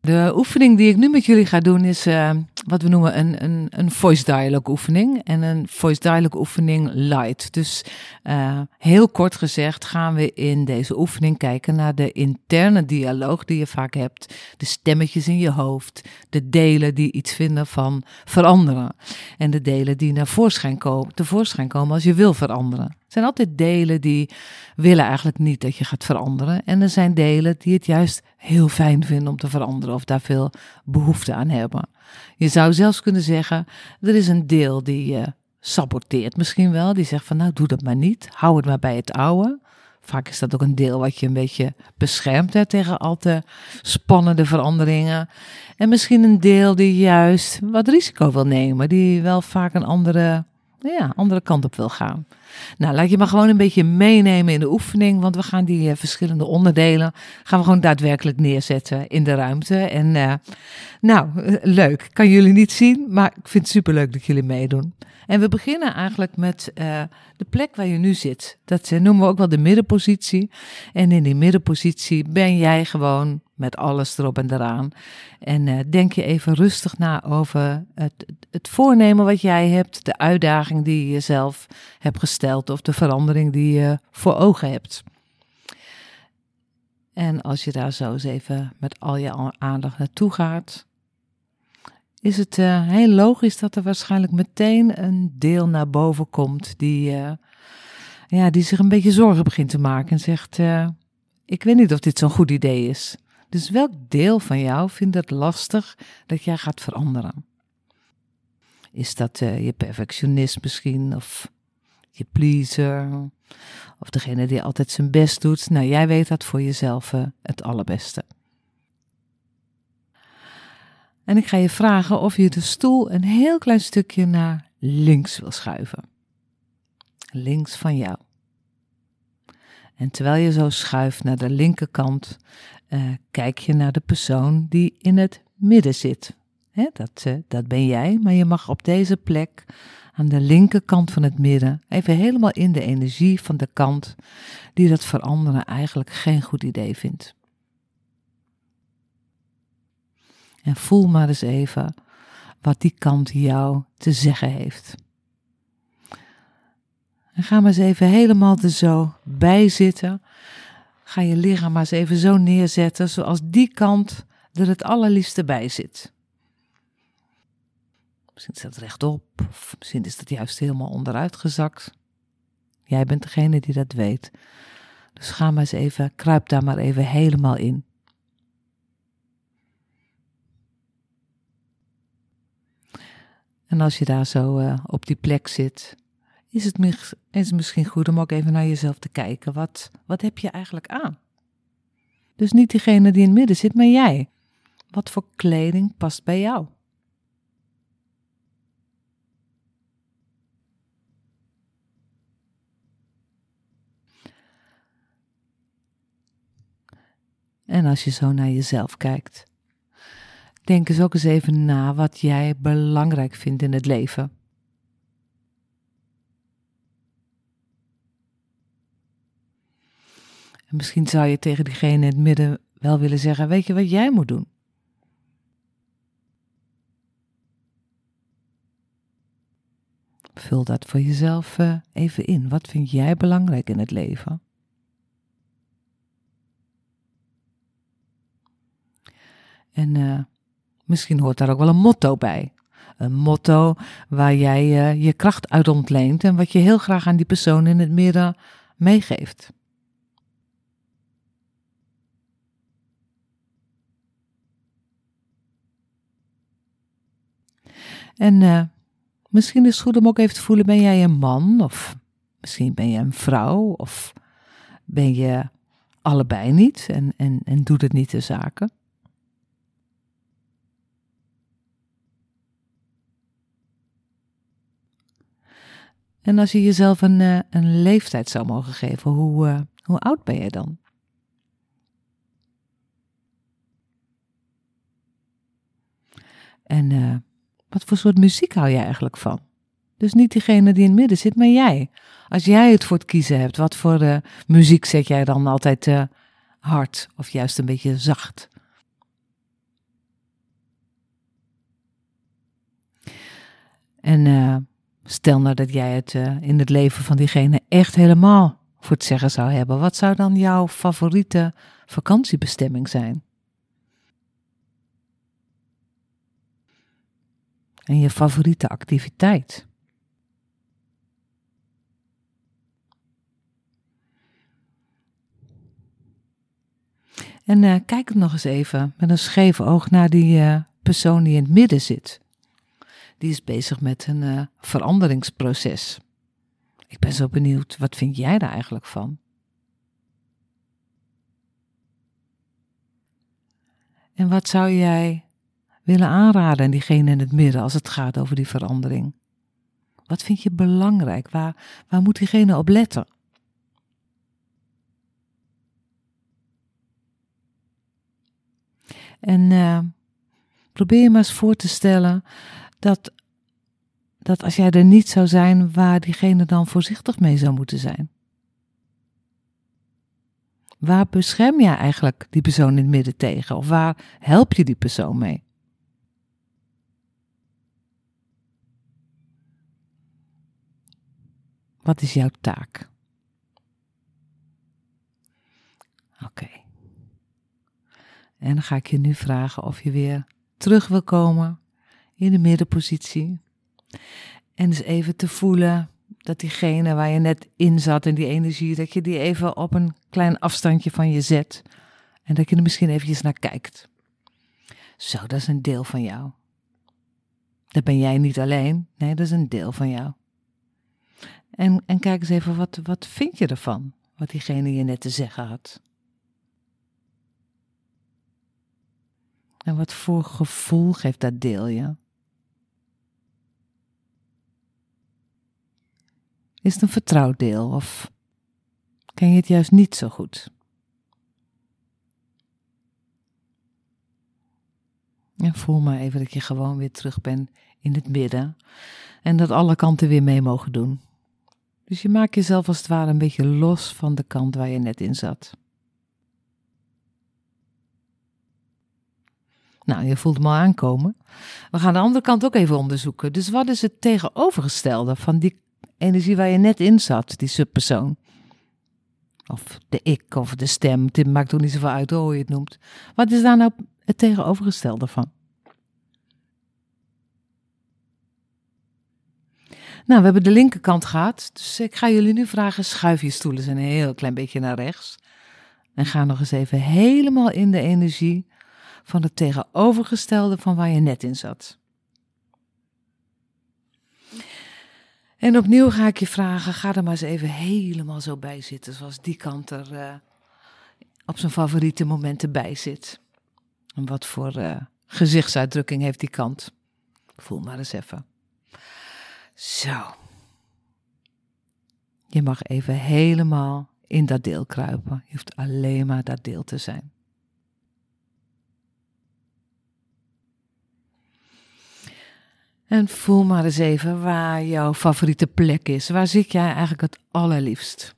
De oefening die ik nu met jullie ga doen is uh, wat we noemen een, een, een voice dialogue oefening. En een voice dialogue oefening light. Dus uh, heel kort gezegd gaan we in deze oefening kijken naar de interne dialoog die je vaak hebt. De stemmetjes in je hoofd. De delen die iets vinden van veranderen. En de delen die naar voorschijn komen, tevoorschijn komen als je wil veranderen. Er zijn altijd delen die willen eigenlijk niet dat je gaat veranderen. En er zijn delen die het juist heel fijn vinden om te veranderen of daar veel behoefte aan hebben. Je zou zelfs kunnen zeggen, er is een deel die je saboteert misschien wel. Die zegt van nou doe dat maar niet, hou het maar bij het oude. Vaak is dat ook een deel wat je een beetje beschermt hè, tegen al te spannende veranderingen. En misschien een deel die juist wat risico wil nemen, die wel vaak een andere, ja, andere kant op wil gaan. Nou, laat je maar gewoon een beetje meenemen in de oefening, want we gaan die uh, verschillende onderdelen gaan we gewoon daadwerkelijk neerzetten in de ruimte. En uh, nou, leuk. Kan jullie niet zien, maar ik vind het superleuk dat jullie meedoen. En we beginnen eigenlijk met uh, de plek waar je nu zit. Dat noemen we ook wel de middenpositie. En in die middenpositie ben jij gewoon met alles erop en eraan. En uh, denk je even rustig na over het, het voornemen wat jij hebt, de uitdaging die je jezelf hebt gesteld of de verandering die je voor ogen hebt. En als je daar zo eens even met al je aandacht naartoe gaat, is het uh, heel logisch dat er waarschijnlijk meteen een deel naar boven komt die, uh, ja, die zich een beetje zorgen begint te maken en zegt: uh, Ik weet niet of dit zo'n goed idee is. Dus welk deel van jou vindt het lastig dat jij gaat veranderen? Is dat je perfectionist misschien, of je pleaser, of degene die altijd zijn best doet? Nou, jij weet dat voor jezelf het allerbeste. En ik ga je vragen of je de stoel een heel klein stukje naar links wil schuiven. Links van jou. En terwijl je zo schuift naar de linkerkant, uh, kijk je naar de persoon die in het midden zit. Dat, uh, dat ben jij, maar je mag op deze plek aan de linkerkant van het midden even helemaal in de energie van de kant die dat veranderen eigenlijk geen goed idee vindt. En voel maar eens even wat die kant jou te zeggen heeft. En ga maar eens even helemaal er zo bij zitten. Ga je lichaam maar eens even zo neerzetten, zoals die kant er het allerliefste bij zit. Misschien is dat rechtop, of misschien is dat juist helemaal onderuit gezakt. Jij bent degene die dat weet. Dus ga maar eens even, kruip daar maar even helemaal in. En als je daar zo uh, op die plek zit, is het, is het misschien goed om ook even naar jezelf te kijken. Wat, wat heb je eigenlijk aan? Dus niet diegene die in het midden zit, maar jij. Wat voor kleding past bij jou? En als je zo naar jezelf kijkt, Denk eens ook eens even na wat jij belangrijk vindt in het leven. En misschien zou je tegen diegene in het midden wel willen zeggen: Weet je wat jij moet doen? Vul dat voor jezelf uh, even in. Wat vind jij belangrijk in het leven? En uh, Misschien hoort daar ook wel een motto bij. Een motto waar jij uh, je kracht uit ontleent en wat je heel graag aan die persoon in het midden meegeeft. En uh, misschien is het goed om ook even te voelen: ben jij een man? Of misschien ben je een vrouw? Of ben je allebei niet en, en, en doet het niet de zaken? En als je jezelf een, eh, een leeftijd zou mogen geven, hoe, eh, hoe oud ben je dan? En eh, wat voor soort muziek hou jij eigenlijk van? Dus niet diegene die in het midden zit, maar jij. Als jij het voor het kiezen hebt, wat voor muziek zet jij dan altijd hard of juist een beetje zacht? En stel nou dat jij het uh, in het leven van diegene echt helemaal voor het zeggen zou hebben. Wat zou dan jouw favoriete vakantiebestemming zijn? En je favoriete activiteit? En uh, kijk nog eens even met een scheef oog naar die uh, persoon die in het midden zit. Die is bezig met een uh, veranderingsproces. Ik ben zo benieuwd, wat vind jij daar eigenlijk van? En wat zou jij willen aanraden aan diegene in het midden als het gaat over die verandering? Wat vind je belangrijk? Waar, waar moet diegene op letten? En uh, probeer je maar eens voor te stellen dat, dat als jij er niet zou zijn, waar diegene dan voorzichtig mee zou moeten zijn. Waar bescherm jij eigenlijk die persoon in het midden tegen? Of waar help je die persoon mee? Wat is jouw taak? Oké. En dan ga ik je nu vragen of je weer terug wil komen in de middenpositie. En dus even te voelen dat diegene waar je net in zat en die energie, dat je die even op een klein afstandje van je zet. En dat je er misschien eventjes naar kijkt. Zo, dat is een deel van jou. Dat ben jij niet alleen. Nee, dat is een deel van jou. En, en kijk eens even, wat, wat vind je ervan? Wat diegene je net te zeggen had. En wat voor gevoel geeft dat deel je? Is het een vertrouwd deel of ken je het juist niet zo goed? En voel maar even dat je gewoon weer terug bent in het midden en dat alle kanten weer mee mogen doen. Dus je maakt jezelf als het ware een beetje los van de kant waar je net in zat. Nou, je voelt hem al aankomen. We gaan de andere kant ook even onderzoeken. Dus wat is het tegenovergestelde van die energie waar je net in zat, die subpersoon? Of de ik of de stem. Het maakt ook niet zoveel uit hoe je het noemt. Wat is daar nou het tegenovergestelde van? Nou, we hebben de linkerkant gehad. Dus ik ga jullie nu vragen: schuif je stoelen een heel klein beetje naar rechts. En ga nog eens even helemaal in de energie van het tegenovergestelde van waar je net in zat. En opnieuw ga ik je vragen, ga er maar eens even helemaal zo bij zitten, zoals die kant er uh, op zijn favoriete momenten bij zit. En wat voor uh, gezichtsuitdrukking heeft die kant? Voel maar eens even. Zo. Je mag even helemaal in dat deel kruipen. Je hoeft alleen maar dat deel te zijn. En voel maar eens even waar jouw favoriete plek is. Waar zit jij eigenlijk het allerliefst?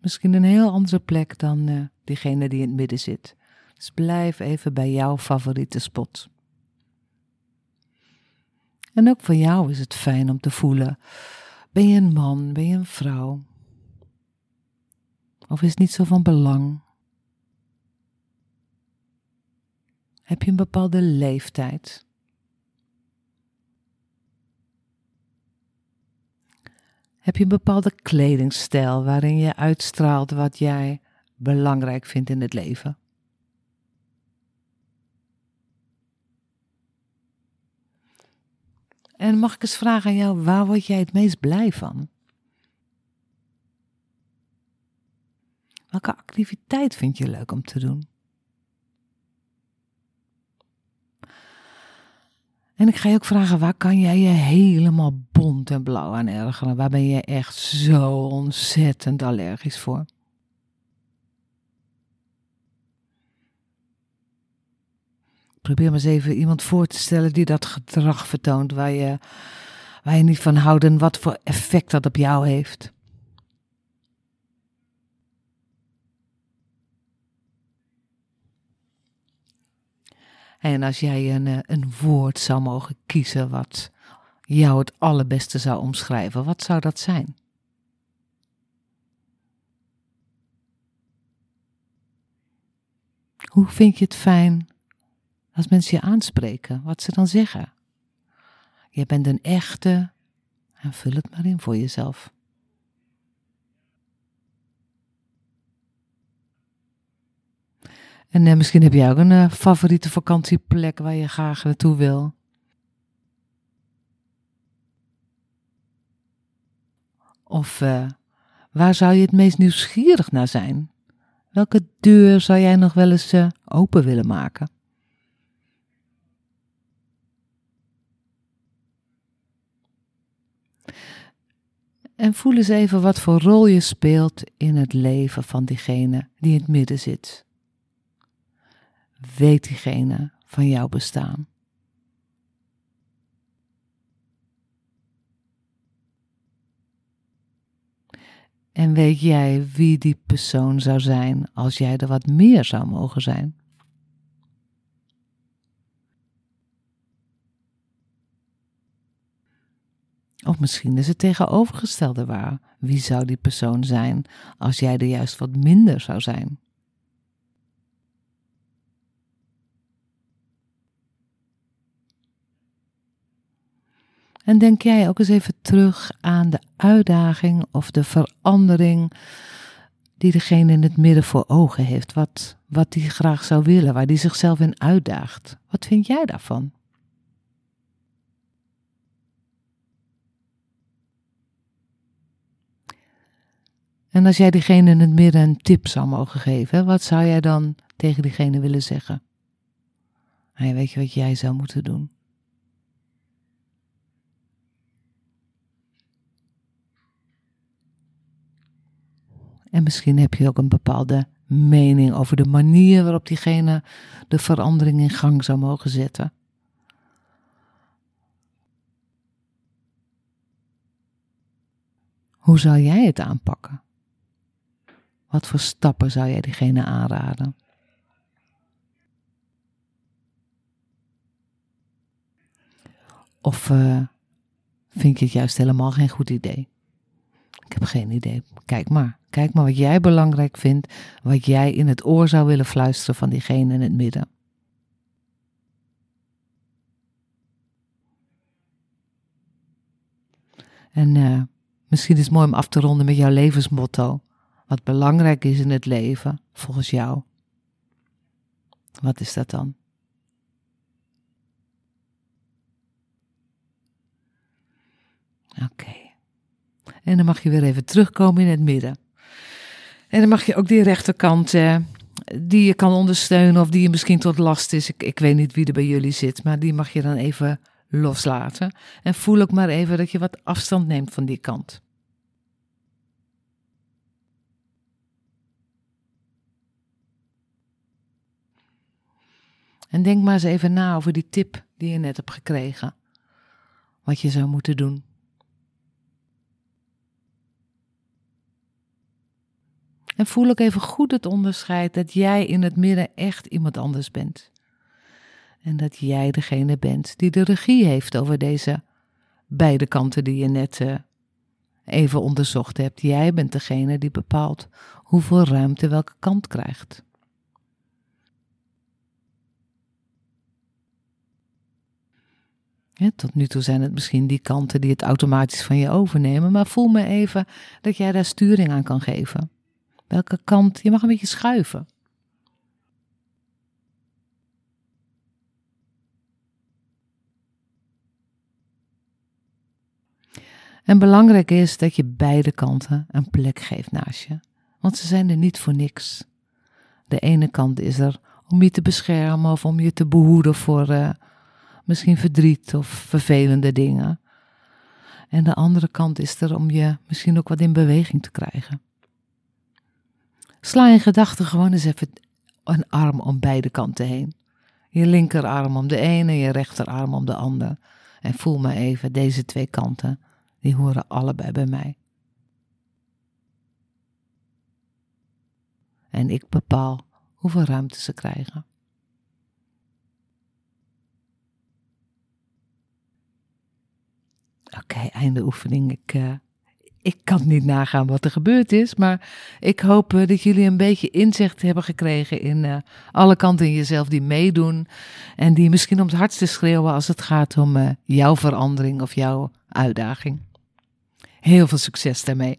Misschien een heel andere plek dan uh, diegene die in het midden zit. Dus blijf even bij jouw favoriete spot. En ook voor jou is het fijn om te voelen: ben je een man, ben je een vrouw? Of is het niet zo van belang? Heb je een bepaalde leeftijd? Heb je een bepaalde kledingstijl waarin je uitstraalt wat jij belangrijk vindt in het leven? En mag ik eens vragen aan jou, waar word jij het meest blij van? Welke activiteit vind je leuk om te doen? En ik ga je ook vragen, waar kan jij je helemaal bont en blauw aan ergeren? Waar ben je echt zo ontzettend allergisch voor? Probeer maar eens even iemand voor te stellen die dat gedrag vertoont waar je, waar je niet van houdt en wat voor effect dat op jou heeft. En als jij een, een woord zou mogen kiezen wat jou het allerbeste zou omschrijven, wat zou dat zijn? Hoe vind je het fijn als mensen je aanspreken, wat ze dan zeggen? Je bent een echte, en vul het maar in voor jezelf. En eh, misschien heb jij ook een uh, favoriete vakantieplek waar je graag naartoe wil. Of uh, waar zou je het meest nieuwsgierig naar zijn? Welke deur zou jij nog wel eens open willen maken? En voel eens even wat voor rol je speelt in het leven van diegene die in het midden zit. Weet diegene van jouw bestaan? En weet jij wie die persoon zou zijn als jij er wat meer zou mogen zijn? Of misschien is het tegenovergestelde waar. Wie zou die persoon zijn als jij er juist wat minder zou zijn? En denk jij ook eens even terug aan de uitdaging of de verandering die degene in het midden voor ogen heeft. Wat, wat die graag zou willen, waar die zichzelf in uitdaagt. Wat vind jij daarvan? En als jij diegene in het midden een tip zou mogen geven, wat zou jij dan tegen diegene willen zeggen? Weet je wat jij zou moeten doen? En misschien heb je ook een bepaalde mening over de manier waarop diegene de verandering in gang zou mogen zetten. Hoe zou jij het aanpakken? Wat voor stappen zou jij diegene aanraden? Of uh, vind je het juist helemaal geen goed idee? Heb geen idee. Kijk maar. Kijk maar wat jij belangrijk vindt, wat jij in het oor zou willen fluisteren van diegene in het midden. En uh, misschien is het mooi om af te ronden met jouw levensmotto. Wat belangrijk is in het leven, volgens jou. Wat is dat dan? Oké. En dan mag je weer even terugkomen in het midden. En dan mag je ook die rechterkant, eh, die je kan ondersteunen of die je misschien tot last is. Ik, ik weet niet wie er bij jullie zit, maar die mag je dan even loslaten. En voel ook maar even dat je wat afstand neemt van die kant. En denk maar eens even na over die tip die je net hebt gekregen. Wat je zou moeten doen. En voel ook even goed het onderscheid dat jij in het midden echt iemand anders bent. En dat jij degene bent die de regie heeft over deze beide kanten die je net uh, even onderzocht hebt. Jij bent degene die bepaalt hoeveel ruimte welke kant krijgt. Tot nu toe zijn het misschien die kanten die het automatisch van je overnemen, maar voel me even dat jij daar sturing aan kan geven. Welke kant, je mag een beetje schuiven. En belangrijk is dat je beide kanten een plek geeft naast je, want ze zijn er niet voor niks. De ene kant is er om je te beschermen of om je te behoeden voor uh, misschien verdriet of vervelende dingen. En de andere kant is er om je misschien ook wat in beweging te krijgen. Sla in gedachten gewoon eens even een arm om beide kanten heen. Je linkerarm om de ene, je rechterarm om de andere, En voel maar even, deze twee kanten, die horen allebei bij mij. En ik bepaal hoeveel ruimte ze krijgen. Oké, einde oefening. Ik eh, ik kan niet nagaan wat er gebeurd is, maar ik hoop uh, dat jullie een beetje inzicht hebben gekregen in uh, alle kanten in jezelf die meedoen en die misschien om het hardste schreeuwen als het gaat om jouw verandering of jouw uitdaging. Heel veel succes daarmee.